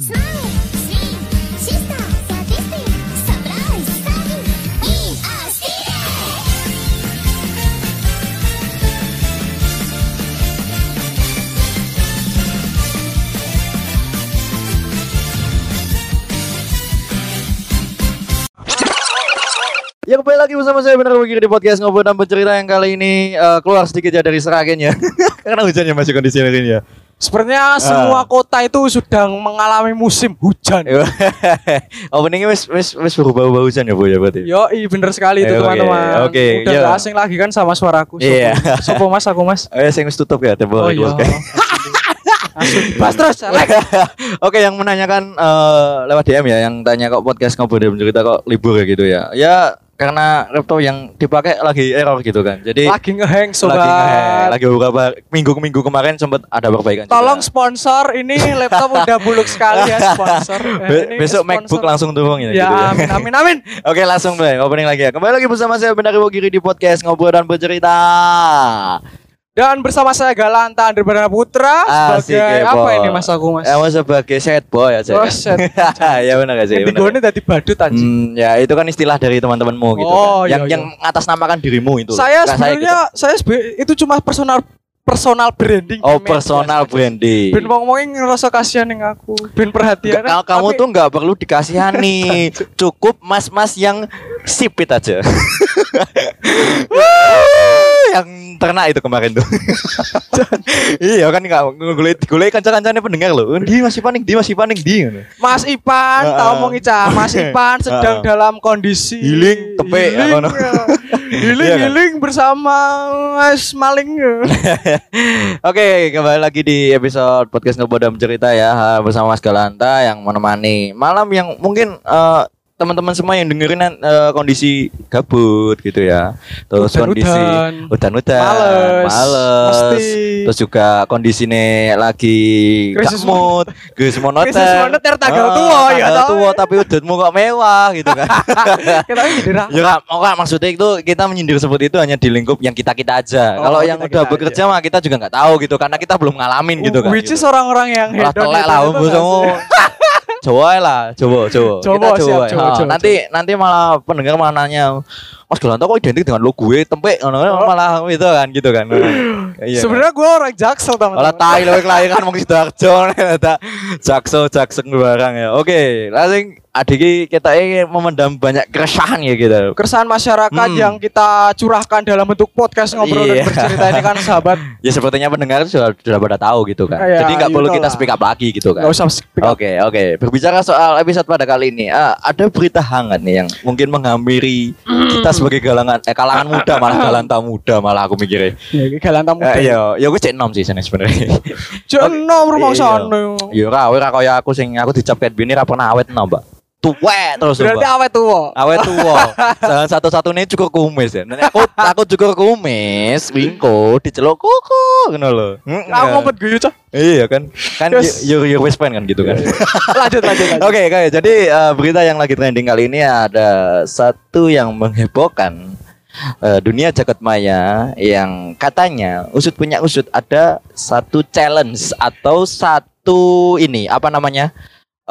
Ya kembali lagi bersama saya Benar Begini di podcast Ngobrol dan Bercerita yang kali ini eh, keluar sedikit ya dari Seragen ya Karena hujannya masih kondisi hari ini ya Sepertinya semua kota itu sedang mengalami musim hujan. Openingnya wis wis wis berubah-ubah hujan ya Bu ya berarti Yo, iya bener sekali itu oke, teman-teman. oke, Udah iya. asing lagi kan sama suaraku. Iya. Sopo mas aku mas. Eh saya wis tutup ya tembok Oh iya. Mas terus. Oke yang menanyakan eh, lewat DM ya Yang tanya kok podcast Ngobrol dan Bercerita kok libur ya gitu ya Ya karena laptop yang dipakai lagi error gitu kan Jadi Lagi ngeheng sobat. lagi nge- lagi beberapa minggu-minggu kemarin sempat ada perbaikan juga. Tolong sponsor ini laptop udah buluk sekali ya sponsor. Eh, Be- ini besok sponsor. MacBook langsung turun ya. Ya, gitu amin amin amin. Oke langsung deh opening lagi ya. Kembali lagi bersama saya Benar Kiri di podcast ngobrol dan bercerita. Dan bersama saya Galanta Andre Perdana Putra Asik, sebagai ya, apa ini Mas aku Mas? Emang sebagai set boy aja. Oh, set. ya benar gak sih? Digone tadi badut anjing. Hmm, ya itu kan istilah dari teman-temanmu gitu Oh, kan. Yang iya, yang ngatasnamakan dirimu itu. Saya sebenarnya gitu. saya itu cuma personal personal branding. Oh personal aja. branding. Ben ngomongin ngerasa kasihan yang aku. Ben perhatian. Ka- kamu tuh nggak perlu dikasihani, cukup mas-mas yang sipit aja. yang ternak itu kemarin tuh. iya kan nggak ngulai ngulai kanca-kancane pendengar loh. Di masih panik, di masih panik di. Mas Ipan, Heeh. tahu mau Ica, Mas Ipan sedang Heeh. dalam kondisi Healing, tepek, healing, ya. healing, Iya kan? healing bersama Mas Maling. ya. Oke, kembali lagi di episode podcast Ngobrol dan Cerita ya bersama Mas Galanta yang menemani malam yang mungkin eh, teman-teman semua yang dengerin eh, kondisi gabut gitu ya. Terus kondisi Udan-udan. udan-udan, Males, males. mesti. Terus juga kondisinya lagi Krisis mood, krisis moneter. Krisis moneter tanggal Ah, tua, ya tanggal tua tapi udutmu kok mewah gitu kan. Kita jadi Ya Kak, maksudnya itu kita menyindir seperti itu hanya di lingkup yang kita kita aja. Oh, Kalau yang kita-kita udah bekerja mah kita juga nggak tahu gitu karena kita belum ngalamin gitu kan. Which is gitu. orang-orang yang Lah hedon lah itu umbu nggak semua. sih? Coba lah, coba, coba. Coba, kita siap, nanti nanti malah pendengar malah nanya, Mas Galanto kok identik dengan lo gue tempe ngono malah itu kan gitu kan. Iya. Sebenarnya gue orang jaksel Olah teman-teman. tai lho kelahiran mung Sidoarjo tak jakso jakseng barang ya. Oke, langsung adik kita ini memendam banyak keresahan ya gitu. Keresahan masyarakat Hmm. yang kita curahkan dalam bentuk podcast ngobrol Iya. dan bercerita ini kan sahabat Ya sepertinya pendengar sudah sudah pada tahu gitu kan. Iya, Jadi nggak perlu kita lah. speak up lagi gitu kan. usah speak up. Oke oke. Berbicara soal episode pada kali ini, ah, ada berita hangat nih yang mungkin menghampiri kita sebagai galangan eh kalangan muda malah galanta muda malah aku mikirnya. Ya, iki galantam muda. Eh, iya, ya gue cek nom sih sana sebenarnya. Jono rumah Iya. sana. Ya ora, ora kaya aku sing aku dicap ket bini ra pernah awet nom, Mbak. Tuwek terus, Berarti Mbak. awet tuwa. Awet tua. Salah satu-satunya cukur kumis ya. Nanti aku aku cukur kumis, wingko diceluk kuku ngono lho. Mm, Aku ngumpet guyu, Cok. Iya kan, kan Yes. your best friend kan gitu kan. Lanjut, lanjut, lanjut. Oke, oke. Jadi eh, berita yang lagi trending kali ini ada satu yang menghebohkan eh, dunia jagat maya yang katanya usut punya usut ada satu challenge atau satu ini apa namanya?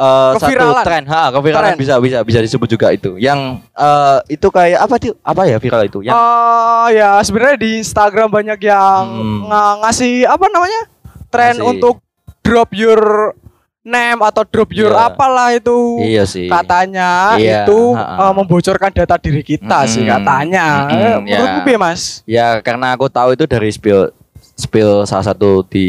Eh, satu tren, ha, keviralan Tren. bisa bisa bisa disebut juga itu. Yang eh, itu kayak apa tuh? Apa ya viral itu? Yang Ah, ya sebenarnya di Instagram banyak yang Hmm. nga- ngasih apa namanya? Tren Ngasih. untuk drop your name atau drop your Iya. apalah itu. iya sih. Katanya Iya, itu ha-ha. eh, membocorkan data diri kita sih Mm-mm. katanya. Mm-mm, Eh, ya. Menurutmu piye, Mas? Ya karena aku tahu itu dari spill spill salah satu di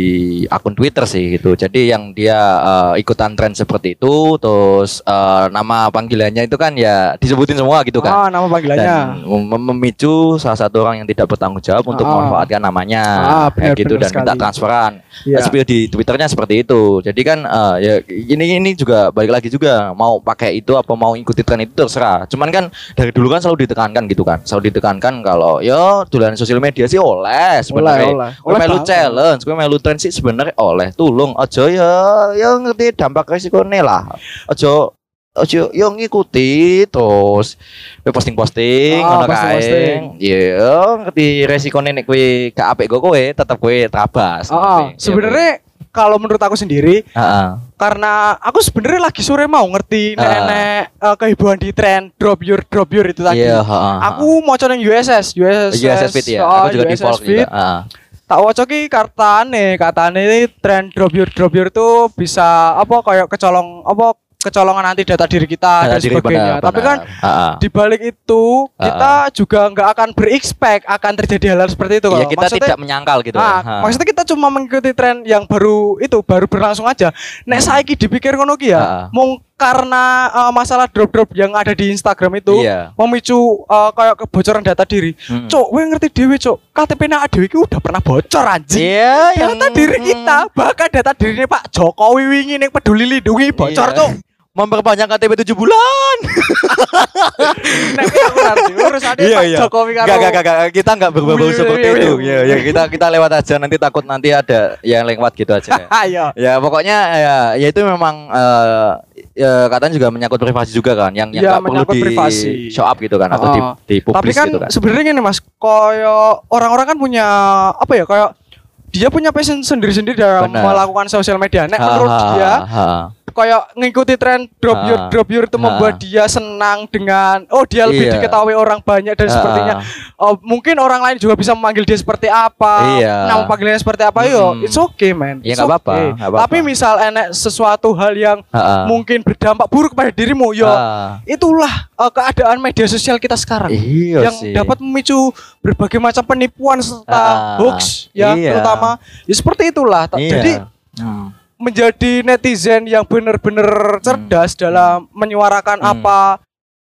akun Twitter sih gitu. Jadi yang dia eh, ikutan tren seperti itu, terus eh, nama panggilannya itu kan ya disebutin semua gitu kan. Ah, nama panggilannya. Dan mem- memicu salah satu orang yang tidak bertanggung jawab untuk Ah. memanfaatkan namanya Ah, benar, gitu benar dan minta sekali. transferan. Iya. Spill di Twitternya seperti itu. Jadi kan eh, ya ini ini juga balik lagi juga mau pakai itu apa mau ikuti tren itu terserah. Cuman kan dari dulu kan selalu ditekankan gitu kan. Selalu ditekankan kalau yo dolanan sosial media sih oleh sebenarnya. oleh. Kowe Oleh melu challenge, kowe melu tren sih sebenarnya oleh. Tulung aja ya ya ngerti dampak resikonya lah. Aja aja yo ngikuti terus kowe posting-posting Ah, ngono kae. Ya ngerti resikonya nek kowe gak apik go kowe tetep kowe trabas. Ah, ngerti. Ya, sebenarnya kalau menurut aku sendiri Heeh. karena aku sebenarnya lagi sore mau ngerti Ah. nenek eh, kehebohan di tren drop your drop your itu tadi. Iya, heeh. Aku mau coba yang USS, USS, USS Fit ya. oh, Aku juga di Polk Fit. juga. Heeh. Tak waca ki katane, ini tren drop your drop your tuh bisa apa kayak kecolong apa kecolongan nanti data diri kita Data dan diri sebagainya. benar, Tapi kan benar. Heeh. di balik itu kita juga nggak akan berexpect akan terjadi hal-hal seperti itu Iya, kita Maksudnya- tidak menyangkal gitu Ah, ya. Ha. maksudnya kita cuma mengikuti tren yang baru itu baru berlangsung aja. Nek saiki dipikir ngono ki ya, mung karena eh, masalah drop-drop yang ada di Instagram itu Iya. memicu eh, kayak kebocoran data diri. Hmm. Cok, gue ngerti dewe, Cok. KTP nak dewe ki udah pernah bocor anjing. Iya, yang Data diri kita, bahkan data dirinya Pak Jokowi wingi ning peduli lindungi bocor, Iya. Cok. memperpanjang KTP 7 bulan. Ngerti urusannya Pak Jokowi karo Iya, Gak, gak, gak. Kita nggak berbau seperti itu. Ya, ya kita kita lewat aja. Nanti takut nanti ada yang lewat gitu aja. Ayo. ya pokoknya ya, ya itu memang eh, ya, katanya juga menyangkut privasi juga kan, yang yang Ya, nggak perlu di privasi. show up gitu kan atau di, Oh. di Tapi publis kan gitu kan. sebenarnya gini Mas, koyo orang-orang kan punya apa ya kayak dia punya passion sendiri-sendiri dalam Benar. melakukan sosial media. Nek Ha, menurut ha, dia ha. Kayak ngikuti tren drop Ha. your drop your itu Ha. membuat dia senang dengan oh dia lebih Iya. diketahui orang banyak dan Ha. sepertinya oh, mungkin orang lain juga bisa memanggil dia seperti apa. Iya. Nama panggilannya seperti apa yo, Hmm. it's okay man. Ya, nggak apa-apa, okay. Tapi misal enek sesuatu hal yang ha. mungkin berdampak buruk pada dirimu yo, Ha. itulah uh, keadaan media sosial kita sekarang Iya yang sih. dapat memicu berbagai macam penipuan serta Ah, hoax ya iya. terutama ya seperti itulah Iya. jadi Hmm. Menjadi netizen yang benar-benar cerdas dalam menyuarakan Hmm. apa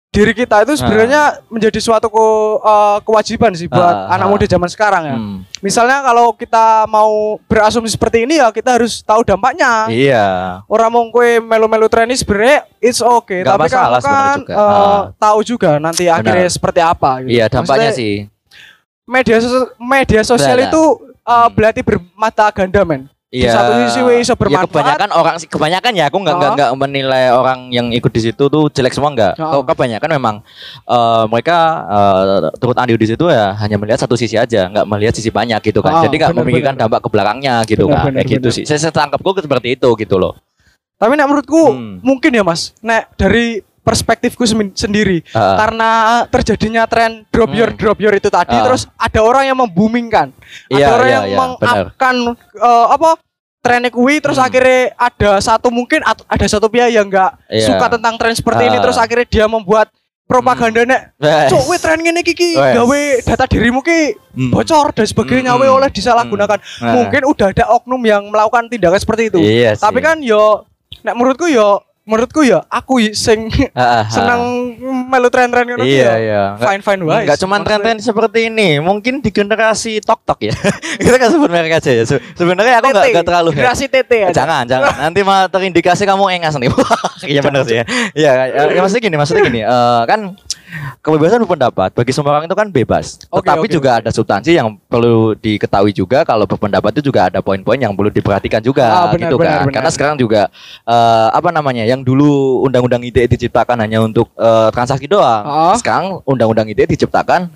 diri kita itu sebenarnya menjadi suatu ke- uh, kewajiban sih buat Ah, anak ah. muda zaman sekarang ya Hmm. misalnya kalau kita mau berasumsi seperti ini ya kita harus tahu dampaknya Iya. orang mau kue melu-melu tren ini sebenarnya it's okay Nggak tapi kamu kan juga. uh, Ah. tahu juga nanti akhirnya seperti apa gitu. Iya, dampaknya Maksudnya, sih. media sosial media sosial Benar. itu uh, berarti bermata ganda men Iya. satu sisi we iso Ya bermanfaat kebanyakan orang kebanyakan ya aku nggak nggak Oh. nggak menilai orang yang ikut di situ tuh jelek semua nggak. Oh. Ke- Kebanyakan memang eh, mereka eh, turut andil di situ ya hanya melihat satu sisi aja, nggak melihat sisi banyak gitu kan. Oh, Jadi nggak benar, memikirkan dampak ke belakangnya gitu Benar, kan. benar, Kayak gitu benar. sih. Saya, saya tangkapku seperti itu gitu loh. tapi nek menurutku Hmm. mungkin ya mas nek dari perspektifku sendiri Ah. karena terjadinya tren drop your Hmm. drop your itu tadi Ah. terus ada orang yang membumingkan ada Iya, orang iya, yang iya, mengupkan eh, apa trennya kuwi terus Hmm. akhirnya ada satu mungkin ada satu pihak yang nggak Iya. suka tentang tren seperti ini Ah. terus akhirnya dia membuat propaganda nek Wes. cok we tren ngene iki Wes. gawe data dirimu ki Hmm. bocor dan sebagainya Hmm. we oleh disalahgunakan Hmm. mungkin udah ada oknum yang melakukan tindakan seperti itu Iya sih. tapi kan yo nek menurutku yo menurutku ya aku sing senang melu tren-tren ngono Iya ya. iya. Fine fine wae Enggak cuma tren-tren seperti ini, mungkin di generasi tok tok ya. Kita kan sebut merek aja ya. Se- Sebenarnya aku nggak nggak terlalu head. generasi TT ya Jangan, jangan. Nanti malah terindikasi kamu engas nih. Iya benar sih ya. Iya, ya, ya, maksudnya gini, maksudnya gini. eh, kan kebebasan berpendapat bagi semua orang itu kan bebas. Oke, Tetapi oke, juga oke. ada substansi yang perlu diketahui juga kalau berpendapat itu juga ada poin-poin yang perlu diperhatikan juga Ah, benar, gitu benar, kan. benar. Karena sekarang juga eh, apa namanya? Yang dulu undang-undang ITE diciptakan hanya untuk eh, transaksi doang. Ah. Sekarang undang-undang ITE diciptakan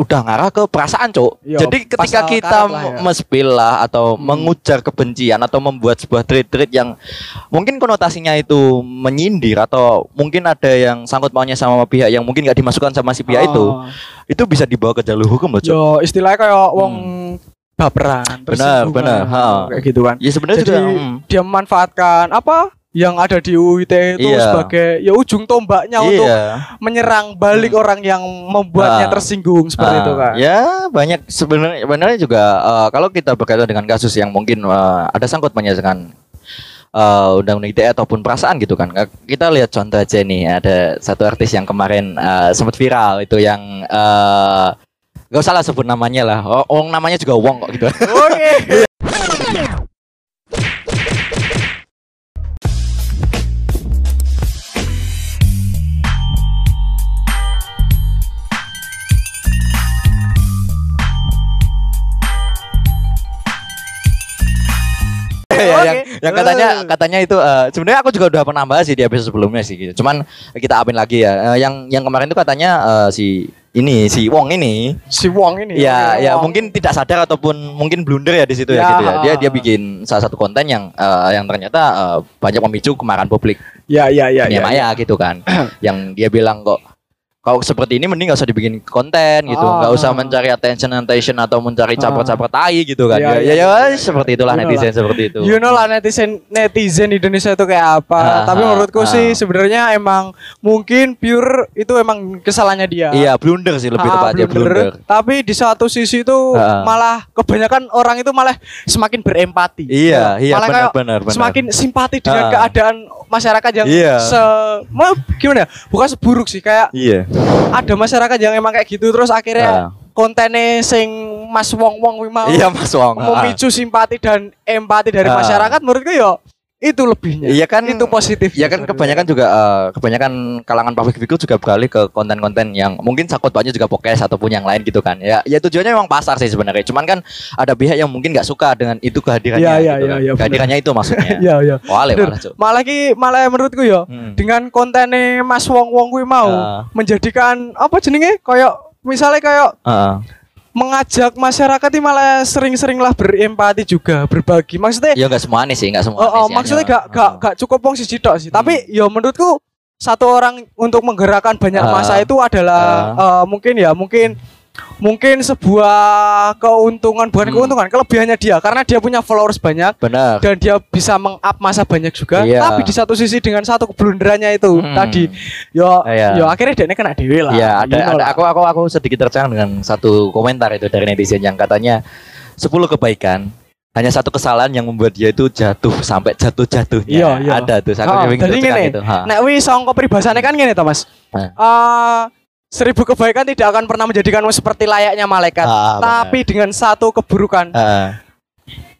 udah ngarah ke perasaan, Cok. Yo, Jadi ketika kita lah ya. mespil lah atau Hmm. mengujar kebencian atau membuat sebuah tweet-tweet yang mungkin konotasinya itu menyindir atau mungkin ada yang sangkut maunya sama pihak yang mungkin nggak dimasukkan sama si pihak itu, Ah. itu bisa dibawa ke jalur hukum loh, Cok. yo istilahnya kayak wong baperan Hmm. Benar, tersinggungan, benar, ha. kayak gitu kan Ya sebenarnya juga hmm. dia memanfaatkan apa yang ada di UIT itu Iya. sebagai ya ujung tombaknya untuk iya. menyerang balik orang yang membuatnya Ah. tersinggung seperti Ah, itu kan. Ya banyak sebenarnya sebenarnya juga eh, kalau kita berkaitan dengan kasus yang mungkin eh, ada sangkut pautnya dengan eh, undang-undang ITE ataupun perasaan gitu kan. Kita lihat contoh aja nih ada satu artis yang kemarin eh, sempat viral itu yang eh Gak usah lah sebut namanya lah. Oh, oh, namanya juga Wong kok gitu. Oke. ya, Oke. yang yang katanya katanya itu eh, sebenarnya aku juga udah pernah bahas sih di episode sebelumnya sih gitu. Cuman kita upin lagi ya. Eh, yang yang kemarin itu katanya eh, si ini si Wong ini si Wong ini. ya Oke, ya Wong. mungkin tidak sadar ataupun mungkin blunder ya di situ ya, Ya. gitu ya. Dia dia bikin salah satu konten yang eh, yang ternyata eh, banyak memicu kemarahan publik Ya ya ya. dunia ya, maya gitu kan. yang dia bilang kok kalau seperti ini mending gak usah dibikin konten gitu, Ah. nggak usah mencari attention attention atau mencari Ah. caper-caper tai gitu kan. Iya, Ya iya, ya, iya. seperti itulah You know netizen seperti itu. You know lah netizen netizen Indonesia itu kayak apa. Tapi menurutku sih sebenarnya emang mungkin pure itu emang kesalahannya dia. Iya, blunder sih lebih tepatnya blunder. blunder. Tapi di satu sisi itu Ah. malah kebanyakan orang itu malah semakin berempati. Iya, Ya, iya malah benar kayak benar benar. semakin simpati dengan keadaan masyarakat yang Iya. se ma- gimana ya? Bukan seburuk sih kayak Iya. Ada masyarakat yang emang kayak gitu terus akhirnya Ah. kontennya sing Mas Wong Wong mau Iya Mas Wong. ah. memicu simpati dan empati dari Ah. masyarakat menurutku ya itu lebihnya. Iya kan itu positif. Ya kan kebanyakan juga eh, kebanyakan kalangan public figure juga beralih ke konten-konten yang mungkin sakut banyak juga podcast ataupun yang lain gitu kan. Ya ya tujuannya memang pasar sih sebenarnya. Cuman kan ada pihak yang mungkin nggak suka dengan itu kehadirannya Iya, iya, gitu iya, kan. iya, benar. Kehadirannya itu maksudnya. Iya iya. Wale Bener. malah, Cuk. Malah ki malah menurutku ya Hmm. dengan kontennya Mas Wong Wong kuwi mau Ah. menjadikan apa jenenge kayak misalnya kayak Heeh. Mengajak masyarakat ini malah sering-seringlah berempati juga berbagi maksudnya Ya nggak semua nih sih, nggak semua. oh, oh, maksudnya gak, gak, gak cukup wong siji tok sih tapi Hmm. ya menurutku satu orang untuk menggerakkan banyak Ah. masa itu adalah eh, mungkin ya mungkin mungkin sebuah keuntungan bukan Hmm. keuntungan kelebihannya dia karena dia punya followers banyak Benar. dan dia bisa meng-up masa banyak juga Iya. tapi di satu sisi dengan satu keblunderannya itu Hmm. tadi yo Iya. yo akhirnya dia kena dewe lah Iya, ada, You know ada lah. aku aku aku sedikit tercengang dengan satu komentar itu dari netizen yang katanya 10 kebaikan hanya satu kesalahan yang membuat dia itu jatuh sampai jatuh-jatuhnya. Iya, iya. Ada tuh. Aku Oh, jadi ngene. Ha. Nek wis sangka peribahasane kan ngene to Mas. Hah. Eh, seribu kebaikan tidak akan pernah menjadikanmu seperti layaknya malaikat. Ah, tapi dengan satu keburukan Ah,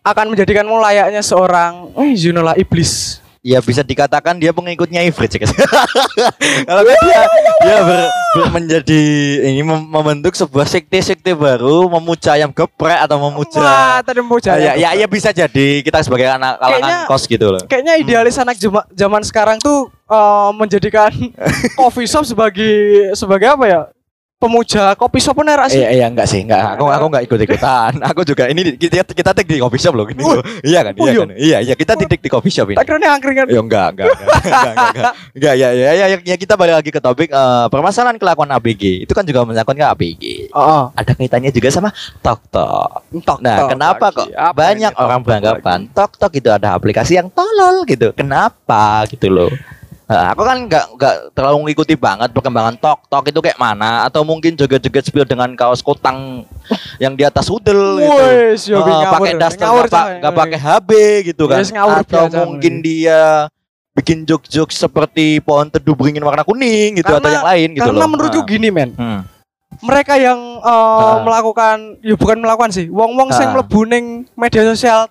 akan menjadikanmu layaknya seorang eh lah iblis. ya bisa dikatakan dia pengikutnya Ifrit sih. Kalau kan dia dia ber, ber- menjadi ini mem- membentuk sebuah sekte-sekte baru memuja ayam geprek atau memuja Wah, tadi mau Ah, ya, ya, ya bisa jadi kita sebagai anak kalangan Kayaknya- kos gitu loh. Kayaknya idealis anak jema- zaman sekarang tuh eh, menjadikan coffee shop sebagai sebagai apa ya? Pemuja kopi shop bener sih. Iya, iya enggak sih, enggak. Aku aku enggak ikut ikutan. Aku juga ini kita kita take di coffee shop loh gini. loh. Iya kan? oh Iya iya. kan? Iya, iya kita titik di coffee shop ini. Tak kira angkringan. Ya enggak, enggak, enggak, enggak, enggak, enggak, enggak, ya, ya, ya, ya, ya, kita balik lagi ke topik eh, permasalahan kelakuan ABG. Itu kan juga menyangkut ke ABG. Oh, Ada kaitannya juga sama Tok Tok. Tok Nah, kenapa lagi. kok Apa banyak ini orang beranggapan? Tok Tok itu ada aplikasi yang tolol gitu. Kenapa gitu loh? Nah, aku kan nggak nggak terlalu mengikuti banget perkembangan Tok Tok itu kayak mana atau mungkin joget-joget spill dengan kaos kotang yang di atas udel gitu. Wes, ngawur. pakai daster nggak pakai HB gitu kan Yes, ngawur atau biasa, mungkin dia bikin jok-jok seperti pohon teduh beringin warna kuning gitu atau Karena- yang lain gitu Karena loh menurutku Nah. gini men, Hmm. mereka yang eh, Ah. melakukan, ya bukan melakukan sih, wong-wong sing Ah. mlebu ning media sosial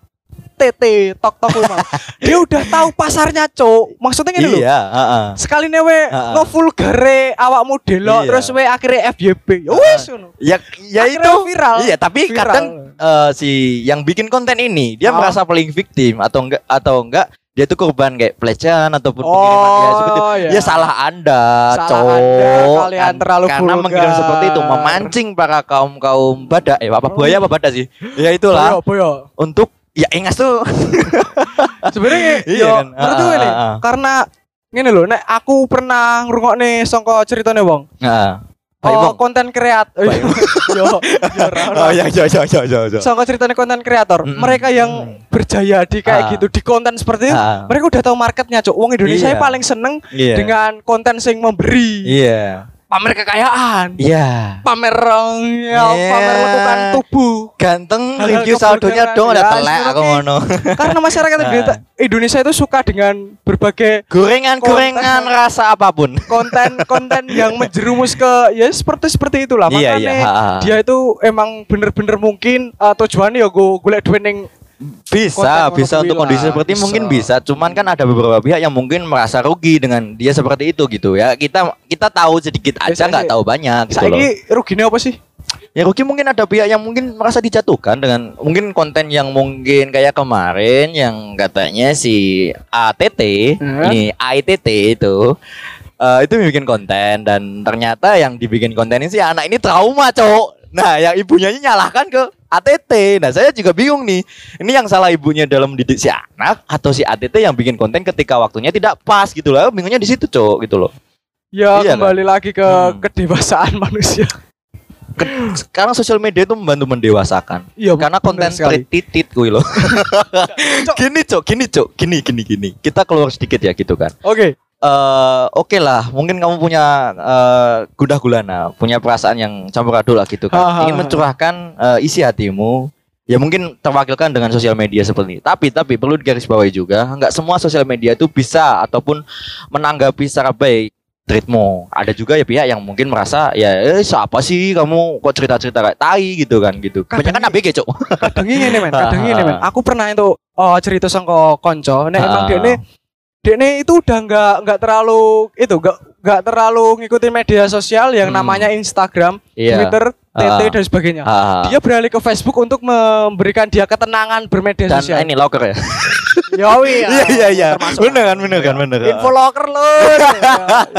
TT, tok tok mau. Dia udah tahu pasarnya, Cuk. Maksudnya gini loh. iya heeh. Sekali newe Ah. ngevulgare awakmu delok Iya. terus we akhirnya FYP. Ya wis ngono. ya ya itu viral. iya tapi Viral. kadang eh, si yang bikin konten ini dia Ah. merasa paling victim atau enggak atau enggak dia itu korban kayak pelecehan ataupun pengiriman ya seperti. Oh, iya. Ya salah Anda, Salah cowok. Anda, kalian terlalu Karena vulgar. mengirim seperti itu memancing para kaum-kaum badak eh apa Oh. buaya apa badak sih? Ya itulah Boyo, boyo. untuk ya ingas tuh. Sebenarnya Iya yo kan? menurutku Ah, ini ah, ah. karena ngene lho, nek aku pernah ngrungokne sangka ceritane wong. Heeh. Baik, Oh, Bang. konten kreator. Yo, yo. Oh ya ya ya ya ya. ya. Sangka ceritane konten kreator, Mm-mm. mereka yang berjaya di kayak Ah. gitu di konten seperti itu, Ah. mereka udah tahu marketnya, Cuk. Wong Indonesia Iya. paling seneng Iya. dengan konten sing memberi, Iya. Pamer kekayaan, Iya. pamer ya, Iya. pamer lekukan tubuh. Ganteng review saldonya dong ada Ya, telek aku ngono. Karena masyarakat Nah. Indonesia, itu suka dengan berbagai Gorengan-gorengan rasa apa pun. konten-konten yang menjerumus ke ya seperti seperti itulah Iya, makanya ha, ha. dia itu emang bener-bener mungkin uh, tujuannya ya gue golek duit ning Bisa, Konten bisa untuk kondisi seperti bisa. mungkin bisa. Cuman kan ada beberapa pihak yang mungkin merasa rugi dengan dia seperti itu gitu ya. Kita kita tahu sedikit aja nggak sih, tahu banyak gitu loh. ruginya apa sih Ya rugi mungkin ada pihak yang mungkin merasa dijatuhkan dengan mungkin konten yang mungkin kayak kemarin yang katanya si ATT, Hmm. ini AITT itu eh, itu bikin konten dan ternyata yang dibikin konten ini si anak ini trauma, Cok. Nah, yang ibunya ini nyalahkan ke ATT. Nah, saya juga bingung nih. Ini yang salah ibunya dalam mendidik si anak atau si ATT yang bikin konten ketika waktunya tidak pas gitu loh. Bingungnya di situ, Cok, gitu loh. Ya Iya, kembali lagi ke Hmm. kedewasaan manusia. Ke- sekarang sosial media itu membantu mendewasakan. Iya, Karena konten titit gue loh. gini cok, gini cok, gini gini gini. Kita keluar sedikit ya gitu kan. Oke. Eh oke lah, mungkin kamu punya eh gundah gulana, punya perasaan yang campur aduk lah gitu kan. ha, Ingin mencurahkan eh, isi hatimu. Ya mungkin terwakilkan dengan sosial media seperti ini. Tapi tapi perlu digarisbawahi juga, nggak semua sosial media itu bisa ataupun menanggapi secara baik treatmu. Ada juga ya pihak yang mungkin merasa ya eh, siapa sih kamu kok cerita-cerita kayak tai gitu kan gitu. Kebanyakan ini- ABG, Cok. kadang ini men, kadang ini men. Aku pernah itu oh, cerita sama konco, nek emang dia ini ini itu udah nggak nggak terlalu itu nggak nggak terlalu ngikutin media sosial yang Hmm. namanya Instagram, Iya. Twitter, TT Ah. dan sebagainya. Ah. Dia beralih ke Facebook untuk memberikan dia ketenangan bermedia dan sosial. ini locker ya. Yawi ya. Termasuk. Bener kan, bener kan, bener. Info locker lo.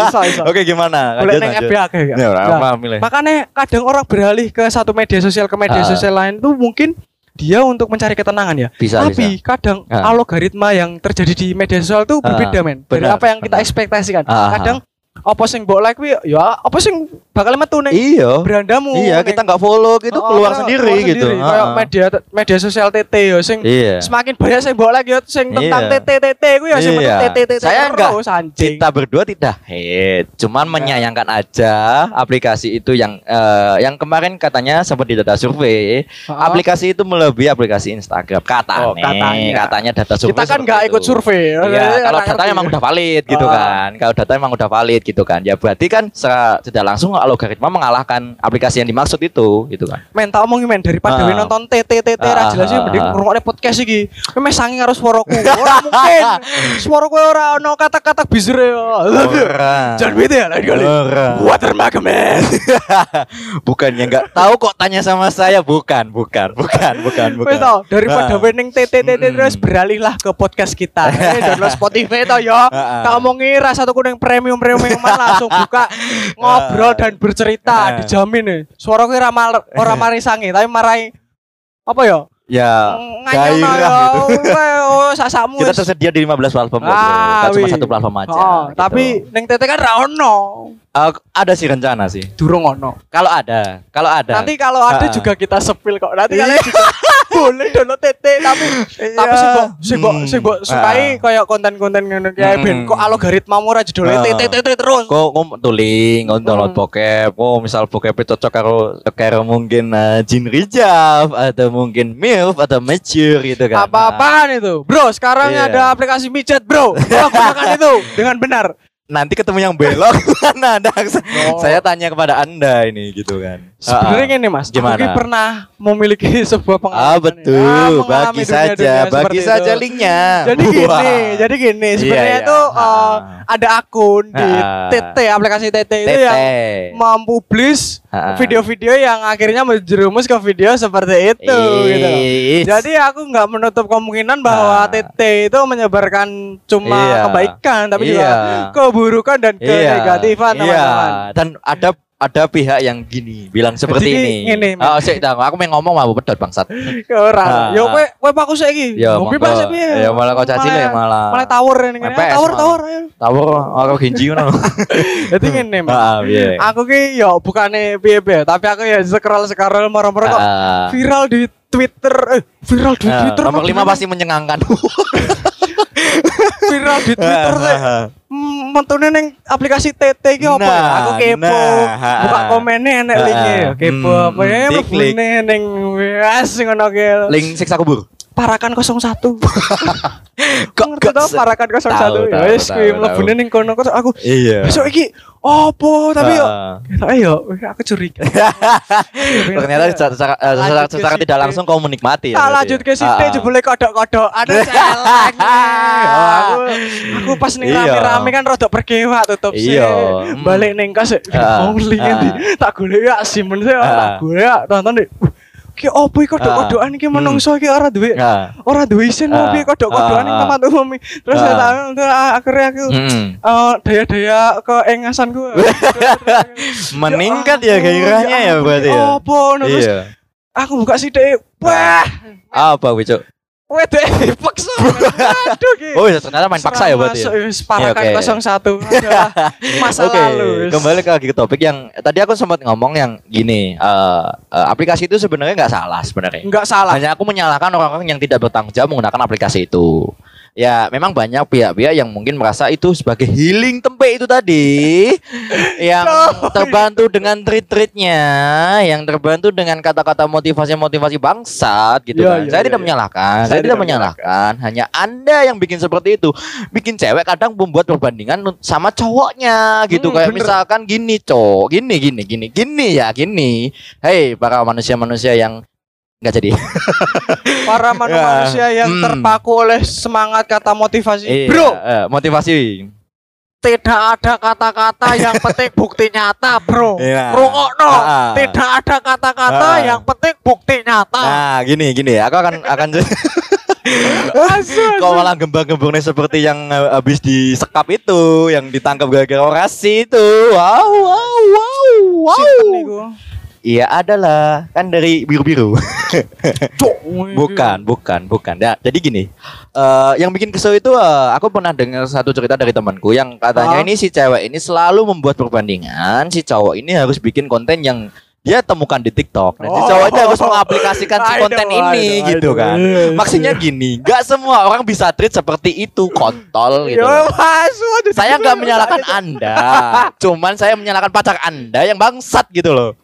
Iso iso. Oke gimana? Boleh neng. FB akeh? Ya, Nah? Makanya kadang orang beralih ke satu media sosial ke media Ah. sosial lain itu mungkin dia untuk mencari ketenangan ya. Bisa, Tapi kadang Ah. algoritma yang terjadi di media sosial itu berbeda men dari benar, apa yang kita benar. ekspektasikan. Ah. Kadang apa sing mbok like ya apa sing bakal metu ning Iya. berandamu. Iya, kita nggak follow gitu Oh, keluar kita sendiri keluar gitu. Kayak Ah. media media sosial TT ya sing Iya. semakin banyak sing mbok like ya sing tentang Iya. TT TT kuwi ya sing Iya. TT TT Saya enggak. Kita berdua tidak hate, cuman menyayangkan aja aplikasi itu yang eh, yang kemarin katanya seperti data survei, Ah. aplikasi itu melebihi aplikasi Instagram. Katanya, Oh, katanya. katanya data survei. kita kan nggak ikut survei. Iya, Jadi kalau ngerti. emang udah valid gitu kan. Kalau data emang udah valid gitu kan. Ya berarti kan secara tidak langsung algoritma mengalahkan aplikasi yang dimaksud itu gitu kan. men tak omongin men daripada Ah. we nonton TT TT Ah, ra jelas sih ah, mending ah. ngrungokne podcast iki. Meh sangi karo swaraku. Ora mungkin. Suaraku ora ono kata-kata bizre. Ora. Jangan bete ya lain kali. Water men. bukan ya nggak tahu kok tanya sama saya bukan bukan bukan bukan bukan. Tau daripada Ah. winning TT TT terus beralihlah ke podcast kita. Eh download Spotify to ya. Ah, ah. Tak omongi rasa tuku ning premium premium yang langsung buka ngobrol dan bercerita Ah. dijamin nih. Suaraku ora mal- ora mari sange tapi marai apa ya? Ya gairah ya. gitu. Oh, sasakmu kita tersedia di 15 platform kok. Ah, cuma satu platform aja Oh, gitu. tapi neng tete kan ra ono. Eh, ada sih rencana sih Durung ono. kalau ada kalau ada Nanti kalau ada Ah. juga kita sepil kok. Nanti Iya. kalian juga boleh download tete tapi tapi sing mbok sing mbok Hmm. sing mbok sukai kayak konten-konten ngono kayak Hmm. ben kok algoritmamu ora jedole Ah. tete tete terus. kok kok tuling kok download Hmm. bokep kok misal bokep cocok karo karo mungkin eh, Jin Rijal atau mungkin MILF atau mature gitu kan Apa-apaan itu? Bro, sekarang Iya. ada aplikasi mijet, Bro. Tolong gunakan itu dengan benar. Nanti ketemu yang belok mana ada Oh. saya tanya kepada anda ini gitu kan Sebenarnya ini Mas, Gimana? aku pernah memiliki sebuah ah pengalaman. betul Ah, mengalami bagi dunia-dunia saja bagi saja itu. linknya Jadi gini, Wah. jadi gini, sebenarnya iya. itu uh, Ah. ada akun di Ah. TT aplikasi TT itu Tete. yang mempublis Ah. video-video yang akhirnya menjerumus ke video seperti itu gitu. Jadi aku nggak menutup kemungkinan bahwa Ah. TT itu menyebarkan cuma Iya. kebaikan tapi juga Iya. keburukan dan kenegatifan iya. teman-teman. Dan ada ada pihak yang gini bilang seperti Jadi ini. ngene, Mas. oh, sik, dah, aku mau ngomong mau pedot bangsat. Ora. Ah. Yo kowe kowe paku saiki. Ya, Ngopi sik piye? Ya, malah kok caci lek, malah. Malah tawur ini kan. MPS, Tawur tawur. Tawur aku ginji ngono. Jadi ngene, Mas. Ah. Aku ki yo bukane piye-piye, tapi aku ya scroll-scroll moro-moro kok Ah. viral di Twitter. Eh, viral di Ah, Twitter. nomor kok 5 gimana? pasti menyengangkan. viral di Twitter. Hmm, Mentune ning aplikasi TT ki apa ya? Nah, Aku kepo. nah, Buka komennya enek ya. Kepo hmm, apa ya? Mlebune ning wes ngono ki. Link siksa kubur. Parakan 01. Kok ngerti tau Parakan 01 Tahu, ya wis kuwi mlebune ning kono kok aku Iya. besok iki opo tapi yo Ah. Ketoke yo aku curiga. Ternyata secara, tidak langsung kau menikmati. ya Tak berarti lanjut ya? ke situ Ah, ah. jebule kodok-kodok ada celeng. Aku Aku pas ning Iya. rame-rame kan rada berkewa tutup sih. Iya. Balik ning kos mau li ah. ngendi. Tak golek ya simen sih tak golek ya tonton deh. Ki opo iki kodok-kodokan iki Hmm. menungso iki ora duwe Nah. ora duwe isin Ah. mau piye kodok-kodokan ning Ah. tempat umum iki. Terus Ah. saya tahu ah, akhirnya aku Mm. eh, daya-daya keengasanku. Meningkat ya gairahnya ya berarti ya. Opo terus Iya. aku buka sithik. Wah, Apa Wicok? Wedek dipaksa. Aduh ki. Oh, iya, ternyata main paksa ya berarti. ya? Masuk, wis, Parakan Iya, oke. 01 adalah masa Oke, lalu. kembali ke, lagi ke topik yang tadi aku sempat ngomong yang gini, eh, eh, aplikasi itu sebenarnya nggak salah sebenarnya. Enggak salah. Hanya aku menyalahkan orang-orang yang tidak bertanggung jawab menggunakan aplikasi itu. Ya, memang banyak pihak-pihak yang mungkin merasa itu sebagai healing tempe itu tadi yang terbantu dengan treat-treatnya, yang terbantu dengan kata-kata motivasi-motivasi bangsat gitu Iya, kan. iya, Saya iya, tidak iya. menyalahkan, Saya saya, tidak tidak menyalahkan. Hanya Anda yang bikin seperti itu. Bikin cewek kadang membuat perbandingan sama cowoknya gitu. Hmm, Kayak bener. misalkan gini, cowok, gini gini gini gini ya, gini. Hei, para manusia-manusia yang nggak jadi. Para manusia yang Hmm. terpaku oleh semangat kata motivasi. Iya, Bro, eh, motivasi. tidak ada kata-kata yang penting bukti nyata, Bro. Iya. Rungokno. Ah. Tidak ada kata-kata Ah. yang penting bukti nyata. Nah, gini gini, aku akan akan kok malah gembang-gembangnya seperti yang eh, habis disekap itu, yang ditangkap gara-gara orasi itu. Wow, wow, wow, wow. Sinten niku? Iya adalah kan dari biru-biru. Bukan, bukan, bukan. Ya, jadi gini, eh yang bikin kesel itu eh, aku pernah dengar satu cerita dari temanku yang katanya Ah. ini si cewek ini selalu membuat perbandingan, si cowok ini harus bikin konten yang dia temukan di TikTok. Dan si Oh. cowok itu harus mengaplikasikan si konten know, ini know, gitu know. kan. Maksudnya gini, nggak semua orang bisa treat seperti itu kontol gitu. Yo, aduh, Saya nggak menyalahkan. Anda, cuman saya menyalahkan pacar Anda yang bangsat gitu loh.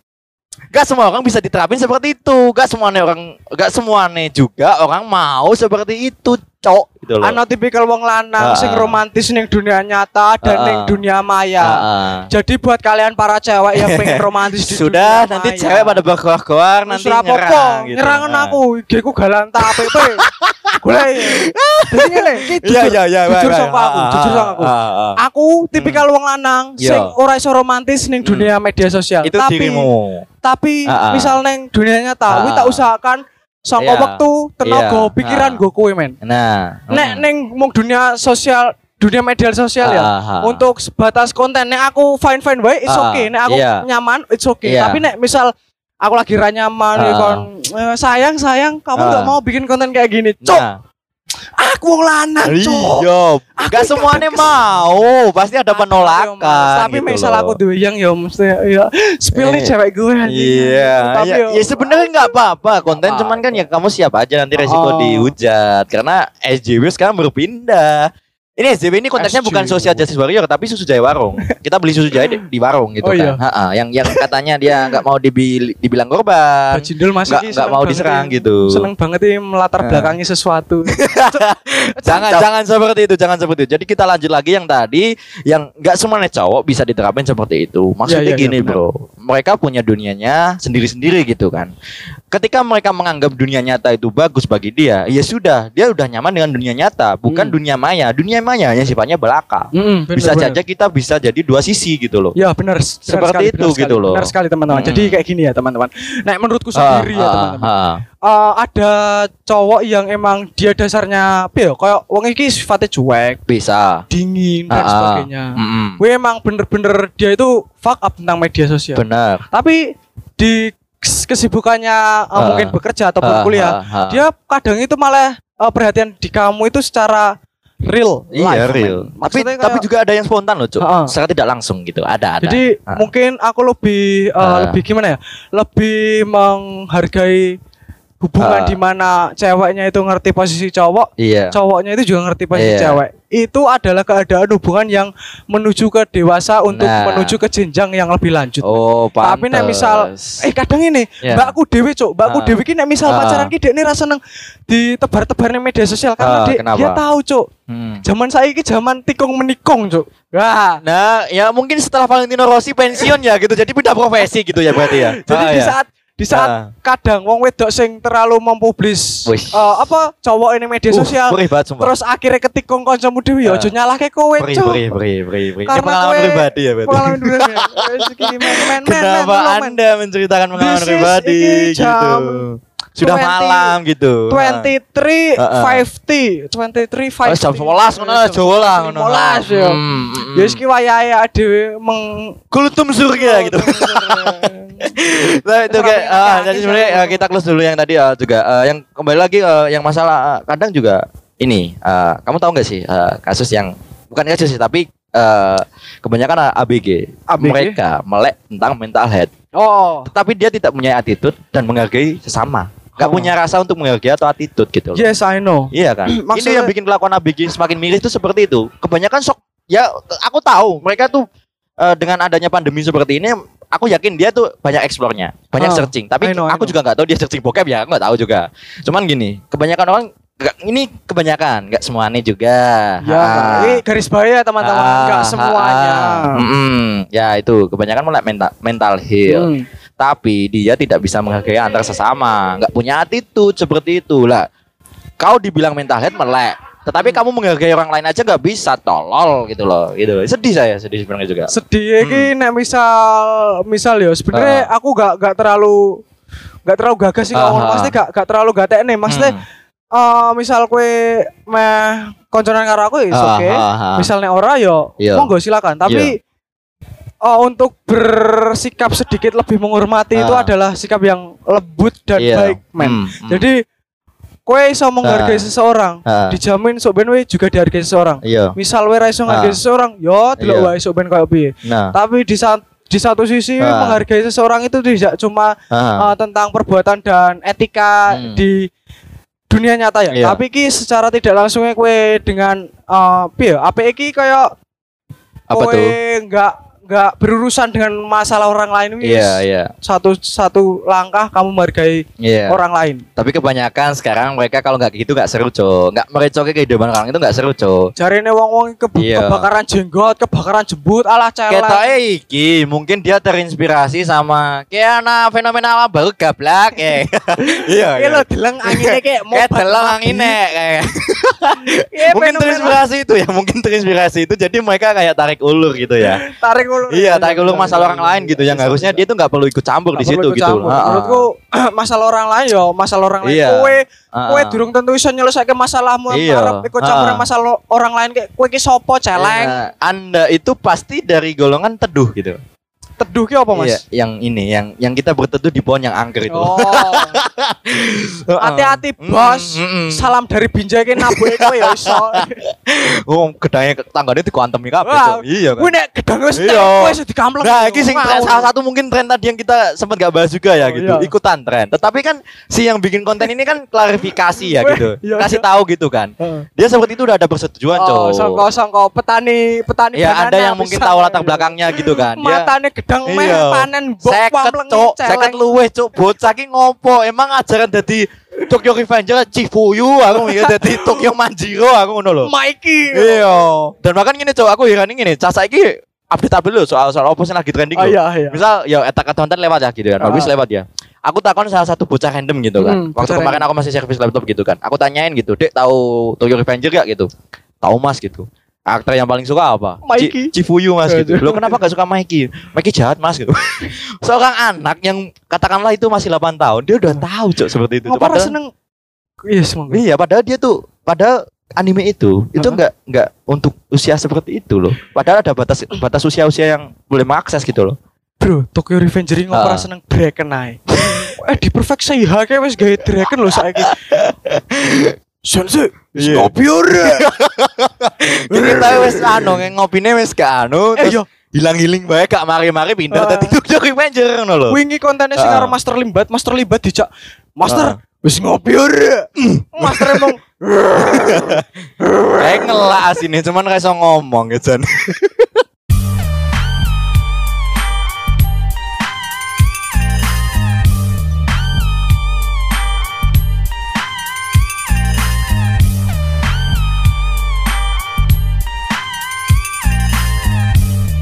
Gak semua orang bisa diterapin seperti itu. Gak semuanya orang, gak semuanya juga orang mau seperti itu, cok gitu loh. Ana tipikal wong lanang Ah. sing romantis ning dunia nyata dan Ah. ning dunia maya. Ah, ah. Jadi buat kalian para cewek yang pengen romantis di Sudah, dunia nanti maya. cewek pada berkoar-koar Wis nanti nyerang gitu. nyerangan Ah. aku, IG ku galanta APP. Golek. Dadi ngene, iki Iya, iya, iya. jujur baik, sama baik. aku, Ah, jujur ah, sama aku. ah, ah. Aku tipikal wong lanang Iya. sing ora iso romantis ning dunia media sosial. Itu tapi tapi Ah, ah. misal neng dunia nyata, kuwi Ah, tak ah. usahakan sangka Iya. wektu, tenaga, Iya. pikiran Ah. gue kuwi men. Nah, Nek mm. neng mung dunia sosial dunia media sosial ya Ah, ah. untuk sebatas konten nek aku fine fine baik it's Ah, okay nek aku iya. nyaman it's okay Iya. tapi nek misal aku lagi ra nyaman ya Ah. kon eh, sayang sayang kamu nggak Ah. mau bikin konten kayak gini cok Nah. Aku wong lanang cok. Iya, gak semuanya mau, pasti ada penolakan. Tapi gitu misal aku duwe yang ya mesti ya spill nih Eh, cewek gue. Iya, tapi ya, yo- ya sebenarnya nggak apa-apa. Konten cuman kan ya kamu siap aja nanti resiko Oh. dihujat. Karena SJW sekarang berpindah. Ini SJW ini konteksnya bukan SJW. social justice warrior tapi susu Jaya Warung. Kita beli susu Jaya di, di warung gitu Oh, kan. iya. Ha-ha, yang yang katanya dia nggak mau dibil- dibilang korban. Bajindul masih Nggak- mau diserang ini. gitu. Seneng banget ini melatar belakangi sesuatu. jangan jangan seperti itu, jangan seperti itu. Jadi kita lanjut lagi yang tadi yang nggak semuanya cowok bisa diterapin seperti itu. Maksudnya Iya, iya, gini, iya, benar. Bro. Mereka punya dunianya sendiri-sendiri gitu kan. Ketika mereka menganggap dunia nyata itu bagus bagi dia, ya sudah, dia udah nyaman dengan dunia nyata, bukan Hmm. dunia maya. Dunia maya yang sifatnya belaka. Mm, bener, bisa bener. saja kita bisa jadi dua sisi gitu loh. Ya benar Seperti sekali, itu benar sekali, gitu loh. Benar sekali teman-teman. Hmm. Jadi kayak gini ya teman-teman. Nah menurutku Ah, sendiri ya ah, teman-teman. ah. Eh, ada cowok yang emang dia dasarnya apa ya kayak wong iki sifatnya cuek, Bisa. dingin dan Ah, ah. sebagainya. Mm-mm. Gue emang bener-bener dia itu fuck up tentang media sosial. Benar. Tapi di kesibukannya eh, Ah. mungkin bekerja ataupun Ah, kuliah, ah, ah. dia kadang itu malah eh, perhatian di kamu itu secara real Iya life, real. Tapi Maksudnya tapi kayak- juga ada yang spontan loh, Cuk. Ah. Secara tidak langsung gitu. Ada ada. Jadi Ah. mungkin aku lebih uh, Ah. lebih gimana ya? Lebih menghargai hubungan Ah. di mana ceweknya itu ngerti posisi cowok, Iya. cowoknya itu juga ngerti posisi Iya. cewek. Itu adalah keadaan hubungan yang menuju ke dewasa untuk Nah. menuju ke jenjang yang lebih lanjut. Oh, pantes. Tapi nek misal eh kadang ini Iya. mbakku dewe cok, mbakku Ah. dewe ki nek misal Ah. pacaran ki dekne ra seneng ditebar-tebar ning media sosial karena Ah, dek kenapa? dia tahu cok. Hmm. Zaman saya ki zaman tikung menikung cok. Wah, Nah, ya mungkin setelah Valentino Rossi pensiun ya gitu. Jadi pindah profesi gitu ya berarti ya. Jadi Ah, di ya. saat di saat Ah. kadang wong wedok sing terlalu mempublis eh, apa cowok ini media Uh, sosial banget sumpah. terus akhirnya ketikung kancamu dhewe ya Ah. aja nyalahke kowe perih, perih, perih, perih. Ini Karena pengalaman pribadi ya berarti. pengalaman pribadi Kenapa. Anda menceritakan pengalaman pribadi gitu? Sudah 20 malam gitu. 23 Ah, ah. 50 23 Ah. Oh, jam 11 ngono Jawa lah ngono. 11 ya. Hmm, hmm, hmm. Ya iki wayahe dhewe meng Kultum surga gitu. Nah, itu kayak ah, jadi sebenarnya eh, kita close dulu yang tadi ah, juga eh, yang kembali lagi eh, yang masalah eh, kadang juga ini eh, kamu tahu nggak sih eh, kasus yang bukan kasus sih tapi eh, kebanyakan ABG, ABG? mereka melek tentang mental health Oh. tetapi dia tidak punya attitude dan menghargai sesama nggak Oh. punya rasa untuk menghargai atau attitude gitu loh. Yes, I know. Iya kan? Ini Maksudnya- yang bikin kelakuan ABG semakin miris itu seperti itu. Kebanyakan sok ya aku tahu mereka tuh eh, dengan adanya pandemi seperti ini aku yakin dia tuh banyak eksplornya, banyak Ah, searching. Tapi I know, I aku know. juga nggak tahu dia searching bokep ya, nggak tahu juga. Cuman gini, kebanyakan orang nggak- ini kebanyakan, nggak semuanya juga. Ya, Ah. ini garis bahaya teman-teman, Ah, enggak semuanya. ah, mm-mm. ya itu kebanyakan mulai mental mental heal. Hmm. Tapi dia tidak bisa menghargai antar sesama, nggak punya attitude seperti itu lah. Kau dibilang mental health melek, tetapi Hmm. kamu menghargai orang lain aja nggak bisa, tolol gitu loh, gitu. Sedih saya, sedih sebenarnya juga. Sedih iki nek misal misal ya sebenarnya aku gak gak terlalu gak terlalu gagas sih Ah, ngomong ah. pasti gak gak terlalu gatekne maksudnya Hmm. eh misal kue meh konconan karo aku ya Ah, oke. ah. Misal nek ora ya Iya. monggo silakan. Tapi eh, untuk bersikap sedikit lebih menghormati itu Ah. adalah sikap yang lembut dan Iya. baik, men. Hmm, hmm. Jadi kue iso menghargai Ah. seseorang, Ah. dijamin sok ben juga dihargai seseorang. iya. Misal we ra iso ngargai Ah. seseorang, yo delok Iya. wae sok ben koyo piye. Nah, Tapi di saat di satu sisi Ah. menghargai seseorang itu tidak cuma ah. uh, tentang perbuatan dan etika Hmm. di dunia nyata ya. Iya. Tapi ki secara tidak langsungnya kue dengan uh, piye? Apa iki kayak apa kowe tuh? nggak nggak berurusan dengan masalah orang lain. Iya, iya, Satu satu langkah kamu menghargai iya. orang lain. Tapi kebanyakan sekarang mereka kalau nggak gitu nggak seru, cok. Nggak merecoki kehidupan orang itu nggak seru, cok. Jarine wong-wong ke Iya. kebakaran jenggot, kebakaran jembut, alah celeng. Ketoknya iki mungkin dia terinspirasi sama kayak fenomena alam baru gablak ya. Iya. Iya lo deleng anginnya kayak mau Kayak telang anginnya kayak. Iya, mungkin terinspirasi itu ya, mungkin terinspirasi itu jadi mereka kayak tarik ulur gitu ya. tarik Iya, tarik ulur masalah orang lain gitu yang harusnya dia tuh nggak perlu ikut campur di situ gitu. Menurutku masalah orang lain yo, masalah orang lain. Iya. Kowe Ah, kowe ah. durung tentu iso nyelesaike masalahmu Iya. arep ikut campur Ah. masalah orang lain kayak kowe ki sapa celeng. Iya, Anda itu pasti dari golongan teduh gitu. Teduh ki apa, Mas? Iya, yang ini, yang yang kita berteduh di pohon yang angker itu. Oh. Hati-hati, Mm, Bos. mm, mm. Salam dari Binjai ki nabuke kowe ya iso. Oh, gedangnya tangganya dikuantemi kabeh, Wah, Cok. Iya kan. Kuwi nek gedang wis tek, Iya. dikampleng. Nah, ini sing tren, salah satu mungkin tren tadi yang kita sempat gak bahas juga ya Oh, gitu, iya. ikutan tren. Tetapi kan si yang bikin konten ini kan klarifikasi ya gitu, iya, kasih iya. tahu gitu kan. Dia seperti itu udah ada persetujuan, Oh, cowok. sangko sangko petani petani Ya ada yang mungkin tahu latar belakangnya gitu kan. Matane gedang meh Iya. panen bok pamleng cok, celeng. seket luweh cok, bocah ki ngopo? Emang ajaran dadi Tokyo Revenger Chifuyu aku mikir dadi Tokyo Manjiro aku ngono lho. Mikey. Iya. Dan bahkan gini cok, aku heran ini, cah saiki update update lho soal soal apa sih lagi trending Oh lho. iya iya. Misal ya etak konten lewat ya gitu kan. Ah. Habis lewat ya. Aku takon salah satu bocah random gitu kan. Hmm, Waktu kemarin aku masih servis laptop gitu kan. Aku tanyain gitu, "Dek, tahu Tokyo Revenger gak gitu?" Tahu Mas gitu. Aktor yang paling suka apa? Mikey. Ci- Cifuyu Mas gitu. Lo kenapa gak suka Mikey? Mikey jahat Mas gitu. Seorang anak yang katakanlah itu masih 8 tahun, dia udah tahu cok seperti itu. Padahal- seneng? Iya, semoga. Iya, padahal dia tuh padahal anime itu itu Hah? enggak enggak untuk usia seperti itu loh. Padahal ada batas batas usia-usia yang boleh mengakses gitu loh. Bro, Tokyo Revenger ini ora seneng Draken ae. eh di Perfect Seiha kayak wis gawe Draken lho saiki. Sensei, Iya. ngopi ora? Kita wis anu ngopine wis gak anu Eh terus yo, hilang-hiling bae gak mari-mari pindah Ah. dadi Tokyo Revenger ngono lho. wingi kontennya sing Ah. karo Master Limbat, Master Limbat dijak, "Master, Ah. wis ngopi ora?" Master emang Kayak ngelak asine cuman gak iso ngomong gitu.